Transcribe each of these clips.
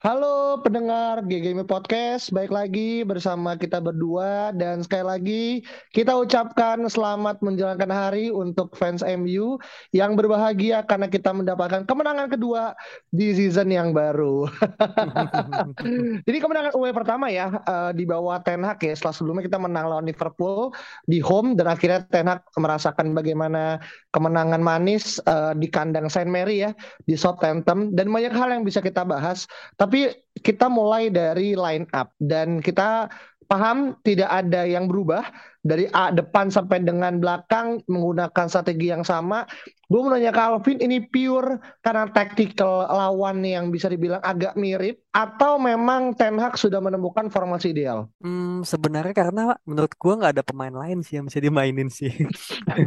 Halo pendengar GGM Podcast, baik lagi bersama kita berdua dan sekali lagi kita ucapkan selamat menjalankan hari untuk fans MU yang berbahagia karena kita mendapatkan kemenangan kedua di season yang baru. Jadi kemenangan away pertama ya uh, di bawah Ten Hag ya setelah sebelumnya kita menang lawan Liverpool di home dan akhirnya Ten Hag merasakan bagaimana kemenangan manis uh, di kandang Saint Mary ya di Southampton dan banyak hal yang bisa kita bahas. Tapi kita mulai dari line up dan kita paham tidak ada yang berubah dari A depan sampai dengan belakang menggunakan strategi yang sama. Gue mau nanya ke Alvin, ini pure karena tactical lawan yang bisa dibilang agak mirip atau memang Ten Hag sudah menemukan formasi ideal? Hmm, sebenarnya karena menurut gue nggak ada pemain lain sih yang bisa dimainin sih.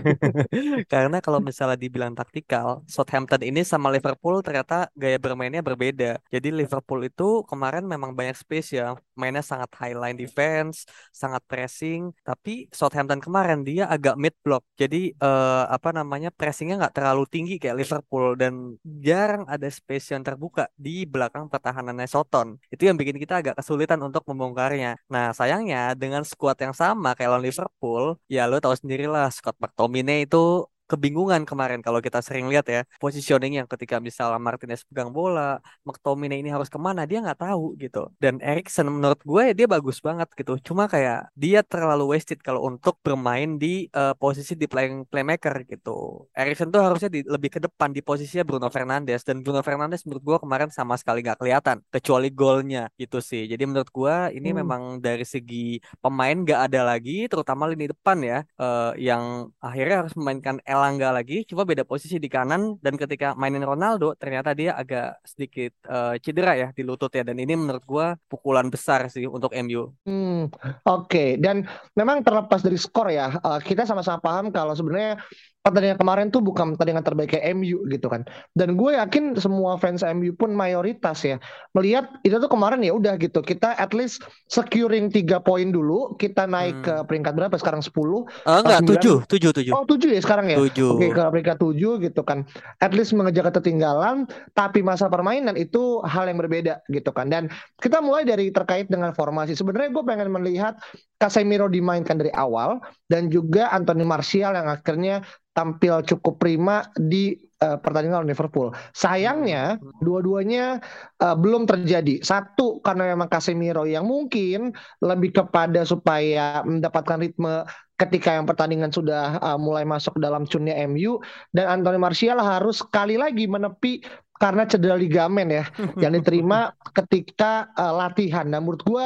karena kalau misalnya dibilang taktikal, Southampton ini sama Liverpool ternyata gaya bermainnya berbeda. Jadi Liverpool itu kemarin memang banyak space ya, mainnya sangat high line defense, sangat pressing. Tapi Southampton kemarin dia agak mid block, jadi uh, apa namanya pressingnya nggak terlalu tinggi kayak Liverpool dan jarang ada space yang terbuka di belakang pertahanannya Soton. Itu yang bikin kita agak kesulitan untuk membongkarnya. Nah, sayangnya dengan skuad yang sama kayak lawan Liverpool, ya lo tahu sendirilah Scott McTominay itu kebingungan kemarin kalau kita sering lihat ya positioning yang ketika misalnya Martinez pegang bola, McTominay ini harus ke mana dia nggak tahu gitu. Dan Erikson menurut gue ya dia bagus banget gitu. Cuma kayak dia terlalu wasted kalau untuk bermain di uh, posisi di play playmaker gitu. Erikson tuh harusnya di, lebih ke depan di posisinya Bruno Fernandes dan Bruno Fernandes menurut gue kemarin sama sekali nggak kelihatan kecuali golnya gitu sih. Jadi menurut gue ini hmm. memang dari segi pemain nggak ada lagi terutama lini depan ya uh, yang akhirnya harus memainkan Elangga lagi, cuma beda posisi di kanan dan ketika mainin Ronaldo ternyata dia agak sedikit uh, cedera ya di lutut ya dan ini menurut gua pukulan besar sih untuk MU. Hmm, oke okay. dan memang terlepas dari skor ya, uh, kita sama-sama paham kalau sebenarnya pertandingan kemarin tuh bukan pertandingan terbaik kayak MU gitu kan. Dan gue yakin semua fans MU pun mayoritas ya melihat itu tuh kemarin ya udah gitu. Kita at least securing tiga poin dulu, kita naik hmm. ke peringkat berapa sekarang 10? Uh, enggak, 7, 7, 7. Oh, 7 ya sekarang ya? 7. Oke, ke peringkat 7 gitu kan. At least mengejar ketertinggalan, tapi masa permainan itu hal yang berbeda gitu kan. Dan kita mulai dari terkait dengan formasi. Sebenarnya gue pengen melihat Casemiro dimainkan dari awal dan juga Anthony Martial yang akhirnya tampil cukup prima di uh, pertandingan Liverpool. Sayangnya dua-duanya uh, belum terjadi. Satu karena memang Casemiro yang mungkin lebih kepada supaya mendapatkan ritme ketika yang pertandingan sudah uh, mulai masuk dalam cunnya MU dan Anthony Martial harus sekali lagi menepi karena cedera ligamen ya yang diterima ketika uh, latihan. Nah menurut gue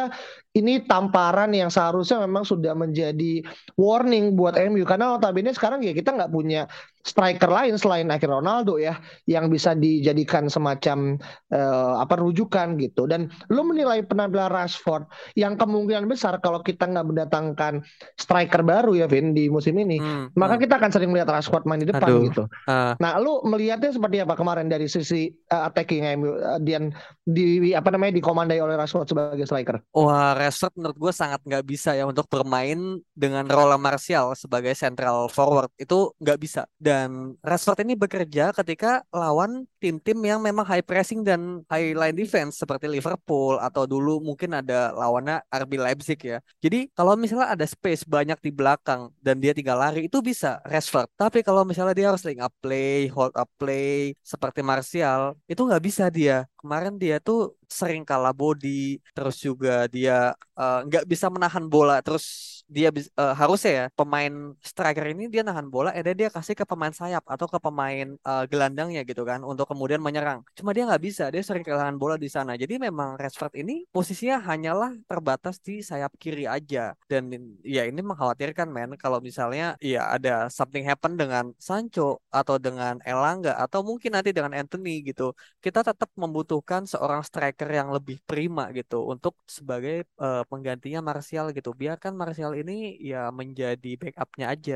ini tamparan yang seharusnya memang sudah menjadi warning buat MU karena notabene sekarang ya kita nggak punya striker lain selain akhir Ronaldo ya yang bisa dijadikan semacam uh, apa rujukan gitu. Dan lo menilai penampilan Rashford yang kemungkinan besar kalau kita nggak mendatangkan striker baru ya Vin di musim ini hmm, maka hmm. kita akan sering melihat Rashford main di depan Aduh, gitu. Uh. nah lo melihatnya seperti apa kemarin dari sisi uh, attacking MU uh, dan di apa namanya dikomandai oleh Rashford sebagai striker? Wah Rashford menurut gue sangat nggak bisa ya untuk bermain dengan role Martial sebagai central forward. Itu nggak bisa. Dan Rashford ini bekerja ketika lawan tim-tim yang memang high pressing dan high line defense seperti Liverpool atau dulu mungkin ada lawannya RB Leipzig ya. Jadi kalau misalnya ada space banyak di belakang dan dia tinggal lari itu bisa Rashford. Tapi kalau misalnya dia harus link up play hold up play seperti Martial itu nggak bisa dia. Kemarin dia tuh sering kalah body terus juga dia eh, nggak uh, bisa menahan bola terus dia uh, harusnya ya pemain striker ini dia nahan bola, eh dia kasih ke pemain sayap atau ke pemain uh, gelandangnya gitu kan untuk kemudian menyerang. Cuma dia nggak bisa, dia sering kehilangan bola di sana. Jadi memang Rashford ini posisinya hanyalah terbatas di sayap kiri aja dan ya ini mengkhawatirkan men kalau misalnya ya ada something happen dengan Sancho atau dengan Elanga atau mungkin nanti dengan Anthony gitu. Kita tetap membutuhkan seorang striker yang lebih prima gitu untuk sebagai uh, penggantinya Martial gitu. Biarkan Martial ini ya menjadi backupnya aja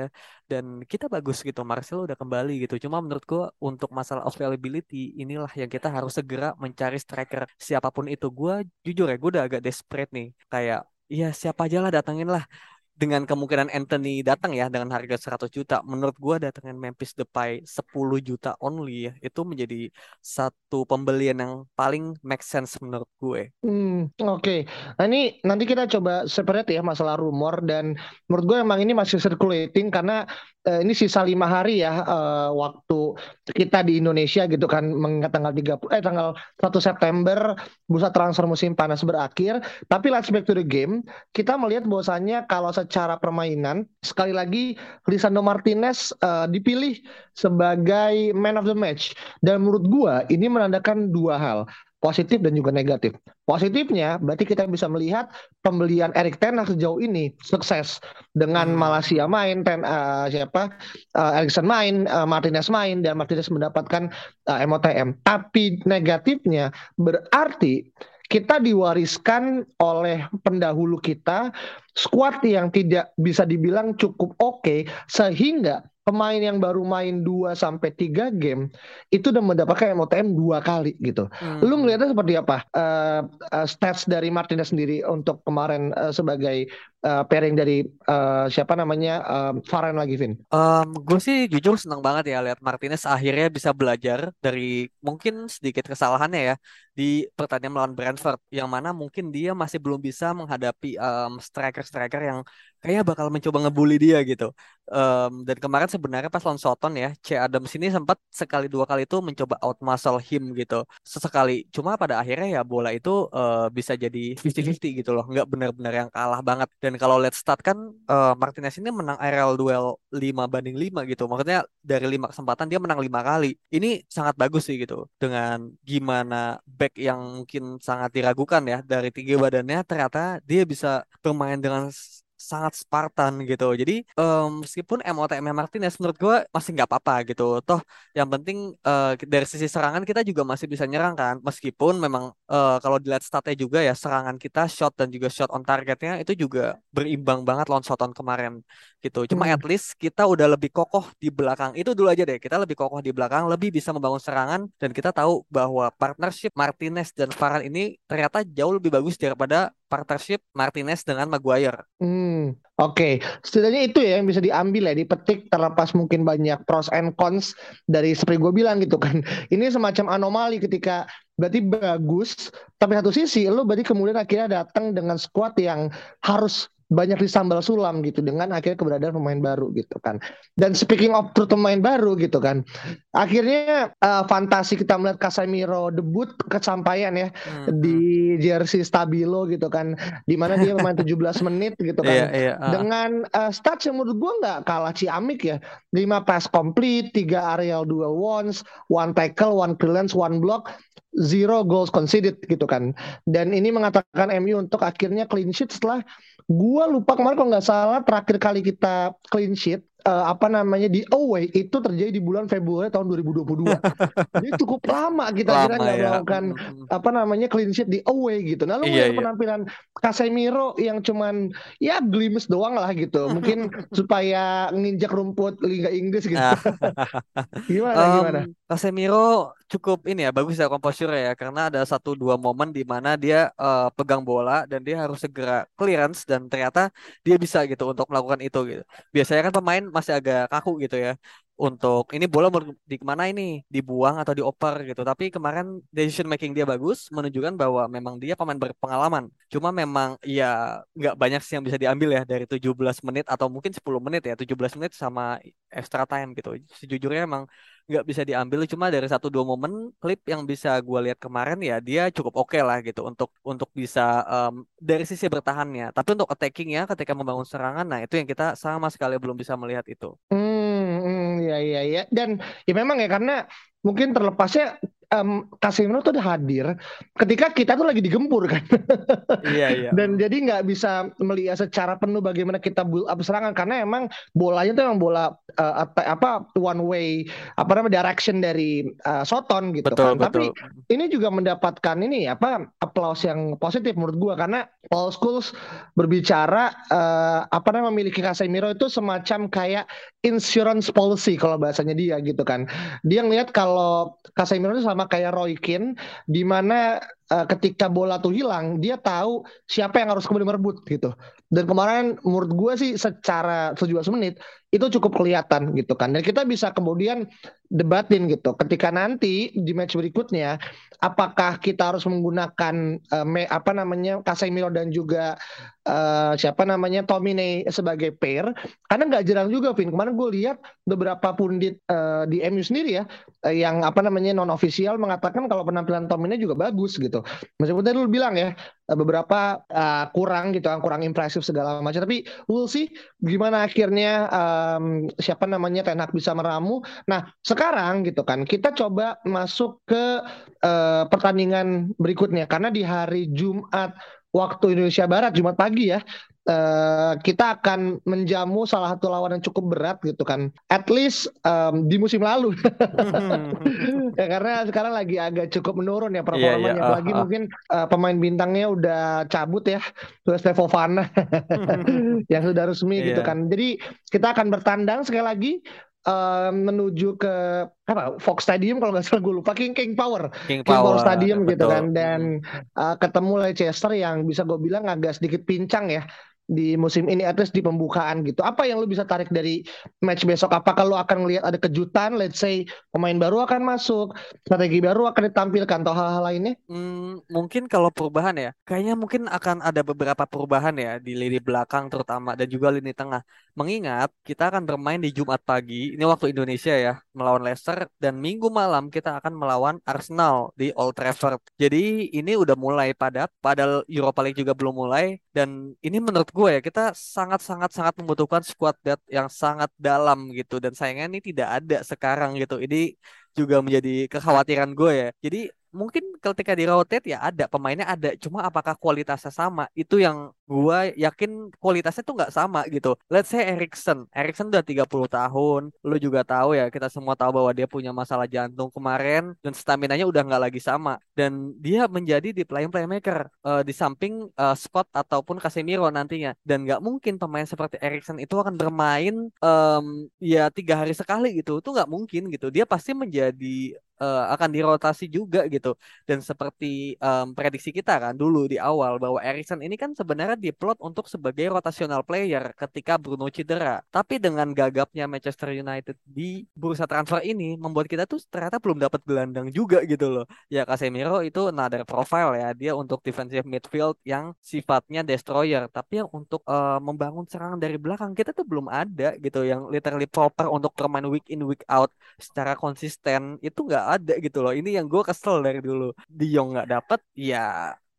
dan kita bagus gitu. Martial udah kembali gitu. Cuma menurut gua untuk masalah availability inilah yang kita harus segera mencari striker siapa pun itu. Gua jujur ya, gue udah agak desperate nih. Kayak ya siapa aja lah datangin lah dengan kemungkinan Anthony datang ya dengan harga 100 juta, menurut gua datangin Memphis Depay 10 juta only ya, itu menjadi satu pembelian yang paling make sense menurut gue. Hmm, oke. Okay. Nah ini nanti kita coba separate ya masalah rumor dan menurut gue emang ini masih circulating karena uh, ini sisa lima hari ya uh, waktu kita di Indonesia gitu kan mengingat tanggal 30 eh tanggal 1 September bursa transfer musim panas berakhir tapi let's back to the game kita melihat bahwasannya kalau secara permainan sekali lagi Lisandro Martinez uh, dipilih sebagai man of the match dan menurut gua ini menandakan dua hal positif dan juga negatif. Positifnya berarti kita bisa melihat pembelian Erik Ten Hag sejauh ini sukses dengan hmm. Malaysia main, ten, uh, siapa uh, Erikson main, uh, Martinez main dan Martinez mendapatkan uh, MOTM. Tapi negatifnya berarti kita diwariskan oleh pendahulu kita squad yang tidak bisa dibilang cukup oke okay, sehingga pemain yang baru main 2 sampai 3 game itu udah mendapatkan MOTM dua kali gitu. Hmm. Lu ngeliatnya seperti apa uh, uh, stats dari Martinez sendiri untuk kemarin uh, sebagai uh, pairing dari uh, siapa namanya uh, Varane lagi Vin? Um, gue sih jujur senang banget ya lihat Martinez akhirnya bisa belajar dari mungkin sedikit kesalahannya ya di pertandingan melawan Brentford yang mana mungkin dia masih belum bisa menghadapi um, striker-striker yang kayaknya bakal mencoba ngebully dia gitu. Um, dan kemarin sebenarnya pas lawan Soton ya, C Adams ini sempat sekali dua kali itu mencoba out muscle him gitu. Sesekali. Cuma pada akhirnya ya bola itu uh, bisa jadi 50-50 gitu loh, nggak benar-benar yang kalah banget. Dan kalau let's start kan uh, Martinez ini menang aerial duel 5 banding 5 gitu. Maksudnya dari lima kesempatan dia menang lima kali. Ini sangat bagus sih gitu. Dengan gimana back yang mungkin sangat diragukan ya dari tiga badannya ternyata dia bisa bermain dengan sangat Spartan gitu. Jadi um, meskipun MOTM Martinez menurut gue masih nggak apa-apa gitu. Toh yang penting uh, dari sisi serangan kita juga masih bisa nyerang kan. Meskipun memang uh, kalau dilihat statnya juga ya serangan kita shot dan juga shot on targetnya itu juga berimbang banget lawan Soton kemarin gitu. Cuma hmm. at least kita udah lebih kokoh di belakang. Itu dulu aja deh. Kita lebih kokoh di belakang, lebih bisa membangun serangan dan kita tahu bahwa partnership Martinez dan Varane ini ternyata jauh lebih bagus daripada partnership Martinez dengan Maguire. Hmm, oke. Okay. Setidaknya itu ya yang bisa diambil ya, dipetik terlepas mungkin banyak pros and cons dari seperti gue bilang gitu kan. Ini semacam anomali ketika berarti bagus, tapi satu sisi lo berarti kemudian akhirnya datang dengan squad yang harus banyak disambal sulam gitu dengan akhirnya keberadaan pemain baru gitu kan. Dan speaking of pemain baru gitu kan. Akhirnya uh, fantasi kita melihat Casemiro debut kesampaian ya hmm. di jersey Stabilo gitu kan. Di mana dia main 17 menit gitu kan. Yeah, yeah, uh. Dengan uh, stats yang menurut gue nggak kalah ciamik ya. 5 pass complete, 3 aerial 2 ones, 1 tackle, 1 clearance, 1 block zero goals conceded gitu kan. Dan ini mengatakan MU untuk akhirnya clean sheet setelah gua lupa kemarin kalau nggak salah terakhir kali kita clean sheet uh, apa namanya di away itu terjadi di bulan Februari tahun 2022. Jadi cukup lama kita kira nggak ya. melakukan apa namanya clean sheet di away gitu. Nah, lalu iya, iya. penampilan Casemiro yang cuman ya glimpse doang lah gitu. Mungkin supaya nginjak rumput Liga Inggris gitu. Ah. gimana um, gimana? Casemiro cukup ini ya bagus ya komposure ya karena ada satu dua momen di mana dia uh, pegang bola dan dia harus segera clearance dan ternyata dia bisa gitu untuk melakukan itu gitu. Biasanya kan pemain masih agak kaku gitu ya untuk ini bola mau di ke mana ini? Dibuang atau dioper gitu. Tapi kemarin decision making dia bagus menunjukkan bahwa memang dia pemain berpengalaman. Cuma memang ya nggak banyak sih yang bisa diambil ya dari 17 menit atau mungkin 10 menit ya. 17 menit sama extra time gitu. Sejujurnya emang nggak bisa diambil. Cuma dari satu dua momen klip yang bisa gue lihat kemarin ya dia cukup oke okay lah gitu untuk untuk bisa um, dari sisi bertahannya. Tapi untuk attackingnya ketika membangun serangan nah itu yang kita sama sekali belum bisa melihat itu. Hmm, hmm ya ya ya dan ya memang ya karena mungkin terlepasnya um, Casemiro tuh udah hadir ketika kita tuh lagi digempur kan. iya iya. Dan jadi nggak bisa melihat secara penuh bagaimana kita build up serangan karena emang bolanya tuh emang bola uh, apa one way apa namanya direction dari uh, Soton gitu betul, kan. Betul. Tapi ini juga mendapatkan ini apa applause yang positif menurut gua karena Paul Scholes berbicara uh, apa namanya memiliki Casemiro itu semacam kayak insurance policy kalau bahasanya dia gitu kan. Dia ngelihat kalau Casemiro itu sama sama kayak Roy Keane di mana uh, ketika bola tuh hilang dia tahu siapa yang harus kemudian merebut gitu. Dan kemarin menurut gue sih secara 17 menit itu cukup kelihatan gitu kan. Dan kita bisa kemudian debatin gitu. Ketika nanti di match berikutnya apakah kita harus menggunakan uh, me, apa namanya Casemiro dan juga uh, siapa namanya Tomine sebagai pair karena nggak jarang juga Vin kemarin gue lihat beberapa pundit uh, di MU sendiri ya yang apa namanya non official mengatakan kalau penampilan Tomine juga bagus gitu meskipun tadi lu bilang ya beberapa uh, kurang gitu kurang impresif segala macam tapi we'll see gimana akhirnya um, siapa namanya Tenak bisa meramu. Nah sekarang gitu kan kita coba masuk ke uh, pertandingan berikutnya. Karena di hari Jumat waktu Indonesia Barat Jumat pagi ya uh, kita akan menjamu salah satu lawan yang cukup berat gitu kan. At least um, di musim lalu. Ya, karena sekarang lagi agak cukup menurun ya performanya yeah, yeah. apalagi uh, uh. mungkin uh, pemain bintangnya udah cabut ya. Wesley Fofana yang sudah resmi yeah. gitu kan. Jadi kita akan bertandang sekali lagi menuju ke apa Fox Stadium kalau nggak salah gue lupa. King King Power. King, King Power, Power Stadium betul. gitu kan. Dan uh, ketemu Leicester yang bisa gue bilang agak sedikit pincang ya di musim ini at least di pembukaan gitu. Apa yang lu bisa tarik dari match besok? Apakah lu akan melihat ada kejutan, let's say pemain baru akan masuk, strategi baru akan ditampilkan atau hal-hal lainnya? Hmm, mungkin kalau perubahan ya, kayaknya mungkin akan ada beberapa perubahan ya di lini belakang terutama dan juga lini tengah. Mengingat kita akan bermain di Jumat pagi, ini waktu Indonesia ya, melawan Leicester dan Minggu malam kita akan melawan Arsenal di Old Trafford. Jadi ini udah mulai padat, padahal Europa League juga belum mulai dan ini menurut gue ya kita sangat sangat sangat membutuhkan squad depth yang sangat dalam gitu. Dan sayangnya ini tidak ada sekarang gitu. Ini juga menjadi kekhawatiran gue ya. Jadi mungkin ketika di rotate ya ada pemainnya ada cuma apakah kualitasnya sama? Itu yang gue yakin kualitasnya tuh nggak sama gitu. Let's say Erikson. Erikson udah 30 tahun lu juga tahu ya kita semua tahu bahwa dia punya masalah jantung. Kemarin dan stamina nya udah nggak lagi sama. Dan dia menjadi di playing playmaker uh, di samping uh, Scott ataupun Casemiro nantinya. Dan nggak mungkin pemain seperti Erikson itu akan bermain um, ya tiga hari sekali gitu. Itu nggak mungkin gitu. Dia pasti menjadi uh, akan dirotasi juga gitu. Dan seperti um, prediksi kita kan dulu di awal bahwa Erikson ini kan sebenarnya diplot untuk sebagai rotational player ketika Bruno cedera. Tapi dengan gagapnya Manchester United di bursa transfer ini membuat kita tuh ternyata belum dapat gelandang juga gitu loh. Ya Casemiro itu another profile ya. Dia untuk defensive midfield yang sifatnya destroyer. Tapi yang untuk uh, membangun serangan dari belakang kita tuh belum ada gitu yang literally proper untuk bermain week in week out secara konsisten itu nggak ada gitu loh. Ini yang gue kesel dari dulu. Di Yong nggak dapet, ya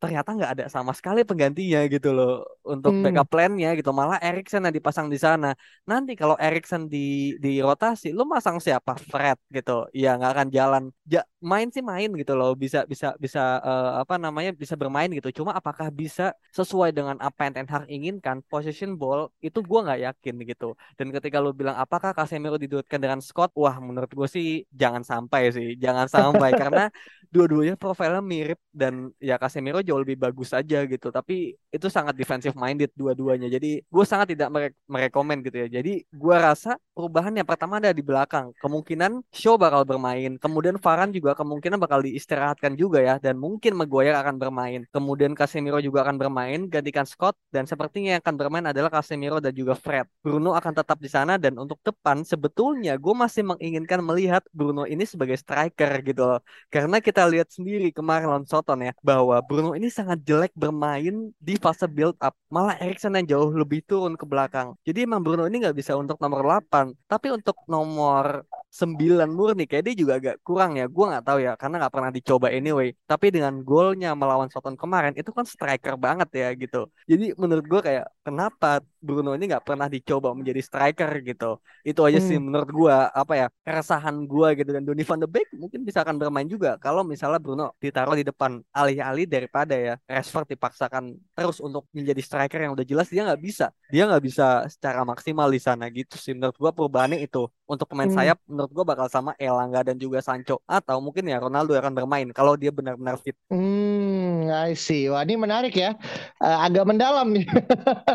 ternyata nggak ada sama sekali penggantinya gitu loh untuk hmm. backup plan-nya gitu. Malah Erikson yang dipasang di sana. Nanti kalau Erikson di di rotasi lu masang siapa? Fred gitu. Ya nggak akan jalan. Ja, main sih main gitu loh. Bisa bisa bisa uh, apa namanya bisa bermain gitu. Cuma apakah bisa sesuai dengan apa yang Ten Hag inginkan position ball itu gua nggak yakin gitu. Dan ketika lu bilang apakah Casemiro diduetkan dengan Scott? Wah menurut gue sih jangan sampai sih. Jangan sampai. Karena dua-duanya profilnya mirip dan ya Casemiro jauh lebih bagus aja gitu. Tapi itu sangat defensive minded dua-duanya. Jadi gue sangat tidak mere merekomen gitu ya. Jadi gue rasa perubahan yang pertama ada di belakang. Kemungkinan Shaw bakal bermain. Kemudian Varane juga kemungkinan bakal diistirahatkan juga ya. Dan mungkin Maguire akan bermain. Kemudian Casemiro juga akan bermain. Gantikan Scott. Dan sepertinya yang akan bermain adalah Casemiro dan juga Fred. Bruno akan tetap di sana. Dan untuk depan sebetulnya gue masih menginginkan melihat Bruno ini sebagai striker gitu loh. Karena kita lihat sendiri kemarin lawan Soton ya bahwa Bruno ini sangat jelek bermain di fase build up. Malah Erikson yang jauh lebih turun ke belakang. Jadi emang Bruno ini nggak bisa untuk nomor 8, tapi untuk nomor 9 murni kayak dia juga agak kurang ya. Gue nggak tahu ya karena nggak pernah dicoba anyway. Tapi dengan golnya melawan Soton kemarin itu kan striker banget ya gitu. Jadi menurut gue kayak kenapa Bruno ini nggak pernah dicoba menjadi striker gitu. Itu aja sih hmm. menurut gue apa ya keresahan gue gitu dan Donny van de Beek mungkin bisa akan bermain juga kalau misalnya Bruno ditaruh di depan alih-alih daripada ya Rashford dipaksakan terus untuk menjadi striker yang udah jelas dia nggak bisa. Dia nggak bisa secara maksimal di sana gitu sih menurut gue perubahannya itu untuk pemain hmm. sayap menurut gue bakal sama Elangga dan juga Sancho atau mungkin ya Ronaldo akan bermain kalau dia benar-benar fit. Hmm, I see. Wah ini menarik ya, uh, agak mendalam nih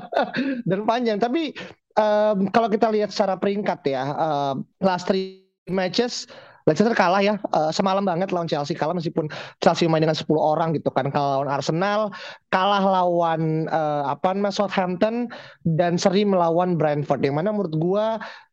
dan panjang. Tapi um, kalau kita lihat secara peringkat ya, uh, last three matches Leicester kalah ya uh, semalam banget lawan Chelsea kalah meskipun Chelsea main dengan 10 orang gitu kan kalau lawan Arsenal kalah lawan uh, apa namanya Southampton dan seri melawan Brentford yang mana menurut gua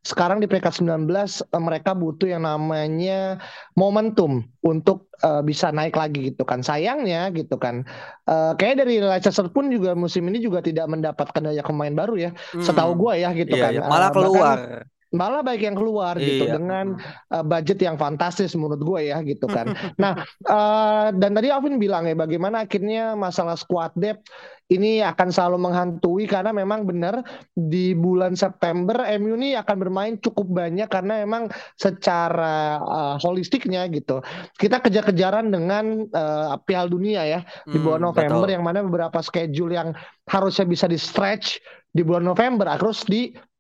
sekarang di peringkat 19 uh, mereka butuh yang namanya momentum untuk uh, bisa naik lagi gitu kan sayangnya gitu kan uh, kayak dari Leicester pun juga musim ini juga tidak mendapatkan daya pemain baru ya hmm. setahu gua ya gitu iya, kan iya. malah keluar uh, malah baik yang keluar gitu, iya. gitu dengan uh, budget yang fantastis menurut gue ya gitu kan. nah uh, dan tadi Alvin bilang ya bagaimana akhirnya masalah squad depth ini akan selalu menghantui karena memang benar di bulan September MU ini akan bermain cukup banyak karena memang secara uh, holistiknya gitu kita kejar-kejaran dengan uh, Piala Dunia ya di bulan hmm, November betul. yang mana beberapa schedule yang harusnya bisa di stretch di bulan November harus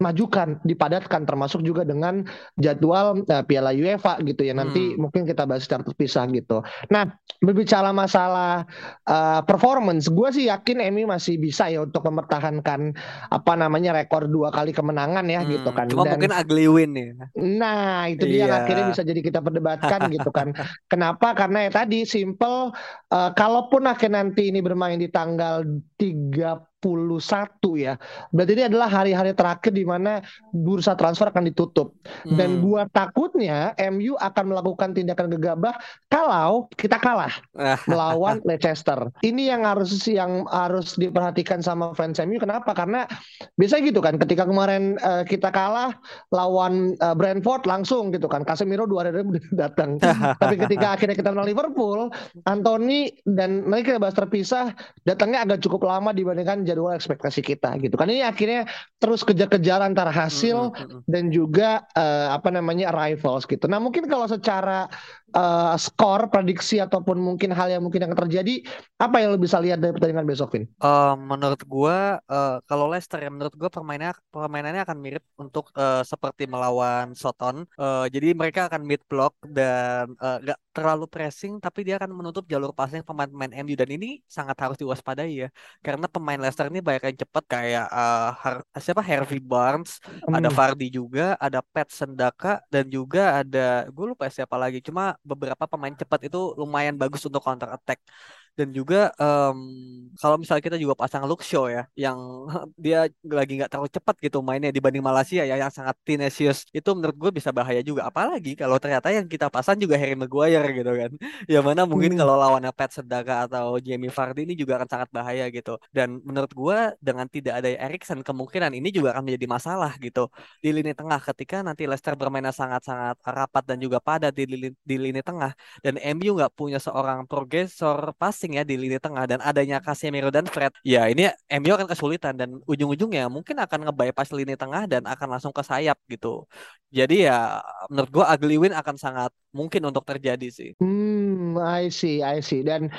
dimajukan, dipadatkan termasuk juga dengan jadwal uh, Piala UEFA gitu ya. Nanti hmm. mungkin kita bahas secara terpisah gitu. Nah, berbicara masalah uh, performance, gue sih yakin Emi masih bisa ya untuk mempertahankan apa namanya rekor dua kali kemenangan ya gitu hmm. gitu kan. Cuma Dan, mungkin ugly win ya. Nah, itu dia yang iya. akhirnya bisa jadi kita perdebatkan gitu kan. Kenapa? Karena ya tadi simple uh, kalaupun akhirnya nanti ini bermain di tanggal 30 ya. Berarti ini adalah hari-hari terakhir di mana bursa transfer akan ditutup. Hmm. Dan gua takutnya MU akan melakukan tindakan gegabah kalau kita kalah melawan Leicester. Ini yang harus yang harus diperhatikan sama fans MU. Kenapa? Karena biasa gitu kan ketika kemarin uh, kita kalah lawan uh, Brentford langsung gitu kan. Casemiro dua hari datang. Tapi ketika akhirnya kita menang Liverpool, Anthony dan mereka bahas terpisah datangnya agak cukup lama dibandingkan jadwal ekspektasi kita gitu kan ini akhirnya terus kejar-kejar antara hasil mm -hmm. dan juga uh, apa namanya rivals gitu nah mungkin kalau secara uh, skor prediksi ataupun mungkin hal yang mungkin yang terjadi apa yang lo bisa lihat dari pertandingan besok Vin? Uh, menurut gua uh, kalau Leicester ya menurut gua permainannya permainannya akan mirip untuk uh, seperti melawan Soton uh, jadi mereka akan mid block dan uh, gak terlalu pressing tapi dia akan menutup jalur passing pemain-pemain MU dan ini sangat harus diwaspadai ya karena pemain Leicester ini banyak yang cepat kayak uh, Har siapa Harvey Barnes hmm. ada Vardy juga ada Pat Sendaka dan juga ada gue lupa siapa lagi cuma beberapa pemain cepat itu lumayan bagus untuk counter attack dan juga um, kalau misalnya kita juga pasang Luke Shaw ya yang dia lagi nggak terlalu cepat gitu mainnya dibanding Malaysia ya yang sangat tenacious itu menurut gue bisa bahaya juga. Apalagi kalau ternyata yang kita pasang juga Harry Maguire gitu kan. Ya mana mungkin hmm. kalau lawannya Pat Sedaka atau Jamie Vardy ini juga akan sangat bahaya gitu. Dan menurut gue dengan tidak ada Erikson kemungkinan ini juga akan menjadi masalah gitu di lini tengah ketika nanti Leicester bermainnya sangat-sangat rapat dan juga padat di lini, di lini tengah. Dan MU nggak punya seorang progresor pas passing ya di lini tengah dan adanya Casemiro dan Fred, ya ini MU akan kesulitan dan ujung-ujungnya mungkin akan ngebypass lini tengah dan akan langsung ke sayap gitu. Jadi ya menurut gua ugly win akan sangat mungkin untuk terjadi sih. Hmm, I see, I see. Dan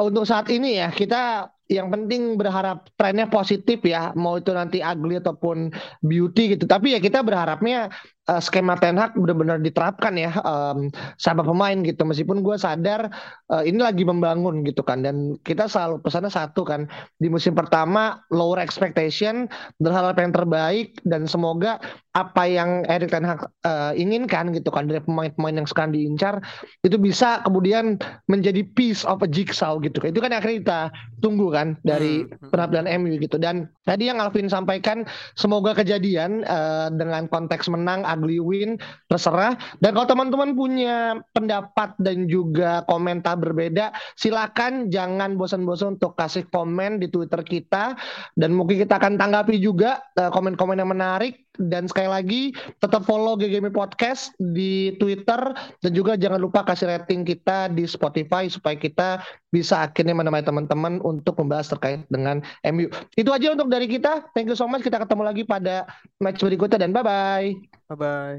untuk saat ini ya kita yang penting berharap trennya positif ya mau itu nanti ugly ataupun beauty gitu tapi ya kita berharapnya uh, skema Ten Hag benar-benar diterapkan ya um, sama pemain gitu. Meskipun gue sadar uh, ini lagi membangun gitu kan. Dan kita selalu pesannya satu kan di musim pertama lower expectation berharap yang terbaik dan semoga apa yang Erik Ten Hag uh, inginkan gitu kan dari pemain-pemain yang sekarang diincar itu bisa kemudian menjadi piece of a jigsaw gitu. Kan itu kan akhirnya kita tunggu kan dari hmm, hmm. penampilan MU gitu. Dan tadi yang Alvin sampaikan semoga kejadian uh, dengan konteks menang ugly win terserah. Dan kalau teman-teman punya pendapat dan juga komentar berbeda silakan jangan bosan-bosan untuk kasih komen di Twitter kita. Dan mungkin kita akan tanggapi juga uh, komen-komen yang menarik dan sekali lagi tetap follow GGM Podcast di Twitter dan juga jangan lupa kasih rating kita di Spotify supaya kita bisa akhirnya menemani teman-teman untuk membahas terkait dengan MU. Itu aja untuk dari kita. Thank you so much. Kita ketemu lagi pada match berikutnya dan bye bye. Bye bye.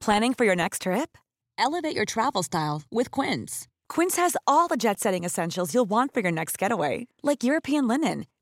Planning for your next trip? Elevate your travel style with Quince. Quince has all the jet-setting essentials you'll want for your next getaway, like European linen